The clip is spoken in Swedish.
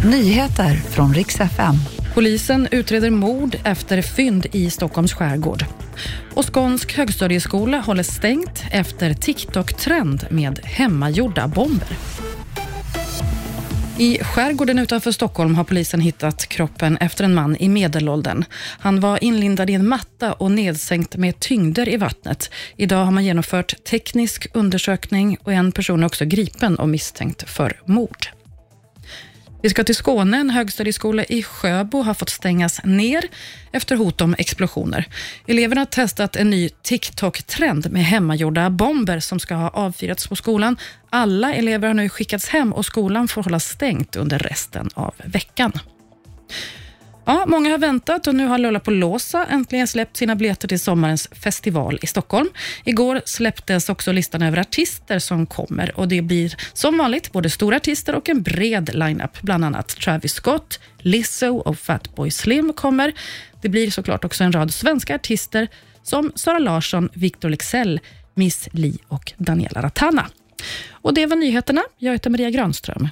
Nyheter från riks FM. Polisen utreder mord efter fynd i Stockholms skärgård. Och Skånsk högstadieskola håller stängt efter TikTok-trend med hemmagjorda bomber. I skärgården utanför Stockholm har polisen hittat kroppen efter en man i medelåldern. Han var inlindad i en matta och nedsänkt med tyngder i vattnet. Idag har man genomfört teknisk undersökning och en person är också gripen och misstänkt för mord. Vi ska till Skåne. En högstadieskola i Sjöbo har fått stängas ner efter hot om explosioner. Eleverna har testat en ny TikTok-trend med hemmagjorda bomber som ska ha avfyrats på skolan. Alla elever har nu skickats hem och skolan får hålla stängt under resten av veckan. Ja, många har väntat och nu har Lollapalooza äntligen släppt sina biljetter till sommarens festival i Stockholm. Igår släpptes också listan över artister som kommer och det blir som vanligt både stora artister och en bred lineup. Bland annat Travis Scott, Lizzo och Fatboy Slim kommer. Det blir såklart också en rad svenska artister som Sara Larsson, Victor Lexell, Miss Li och Daniela Ratana. Och Det var nyheterna. Jag heter Maria Granström.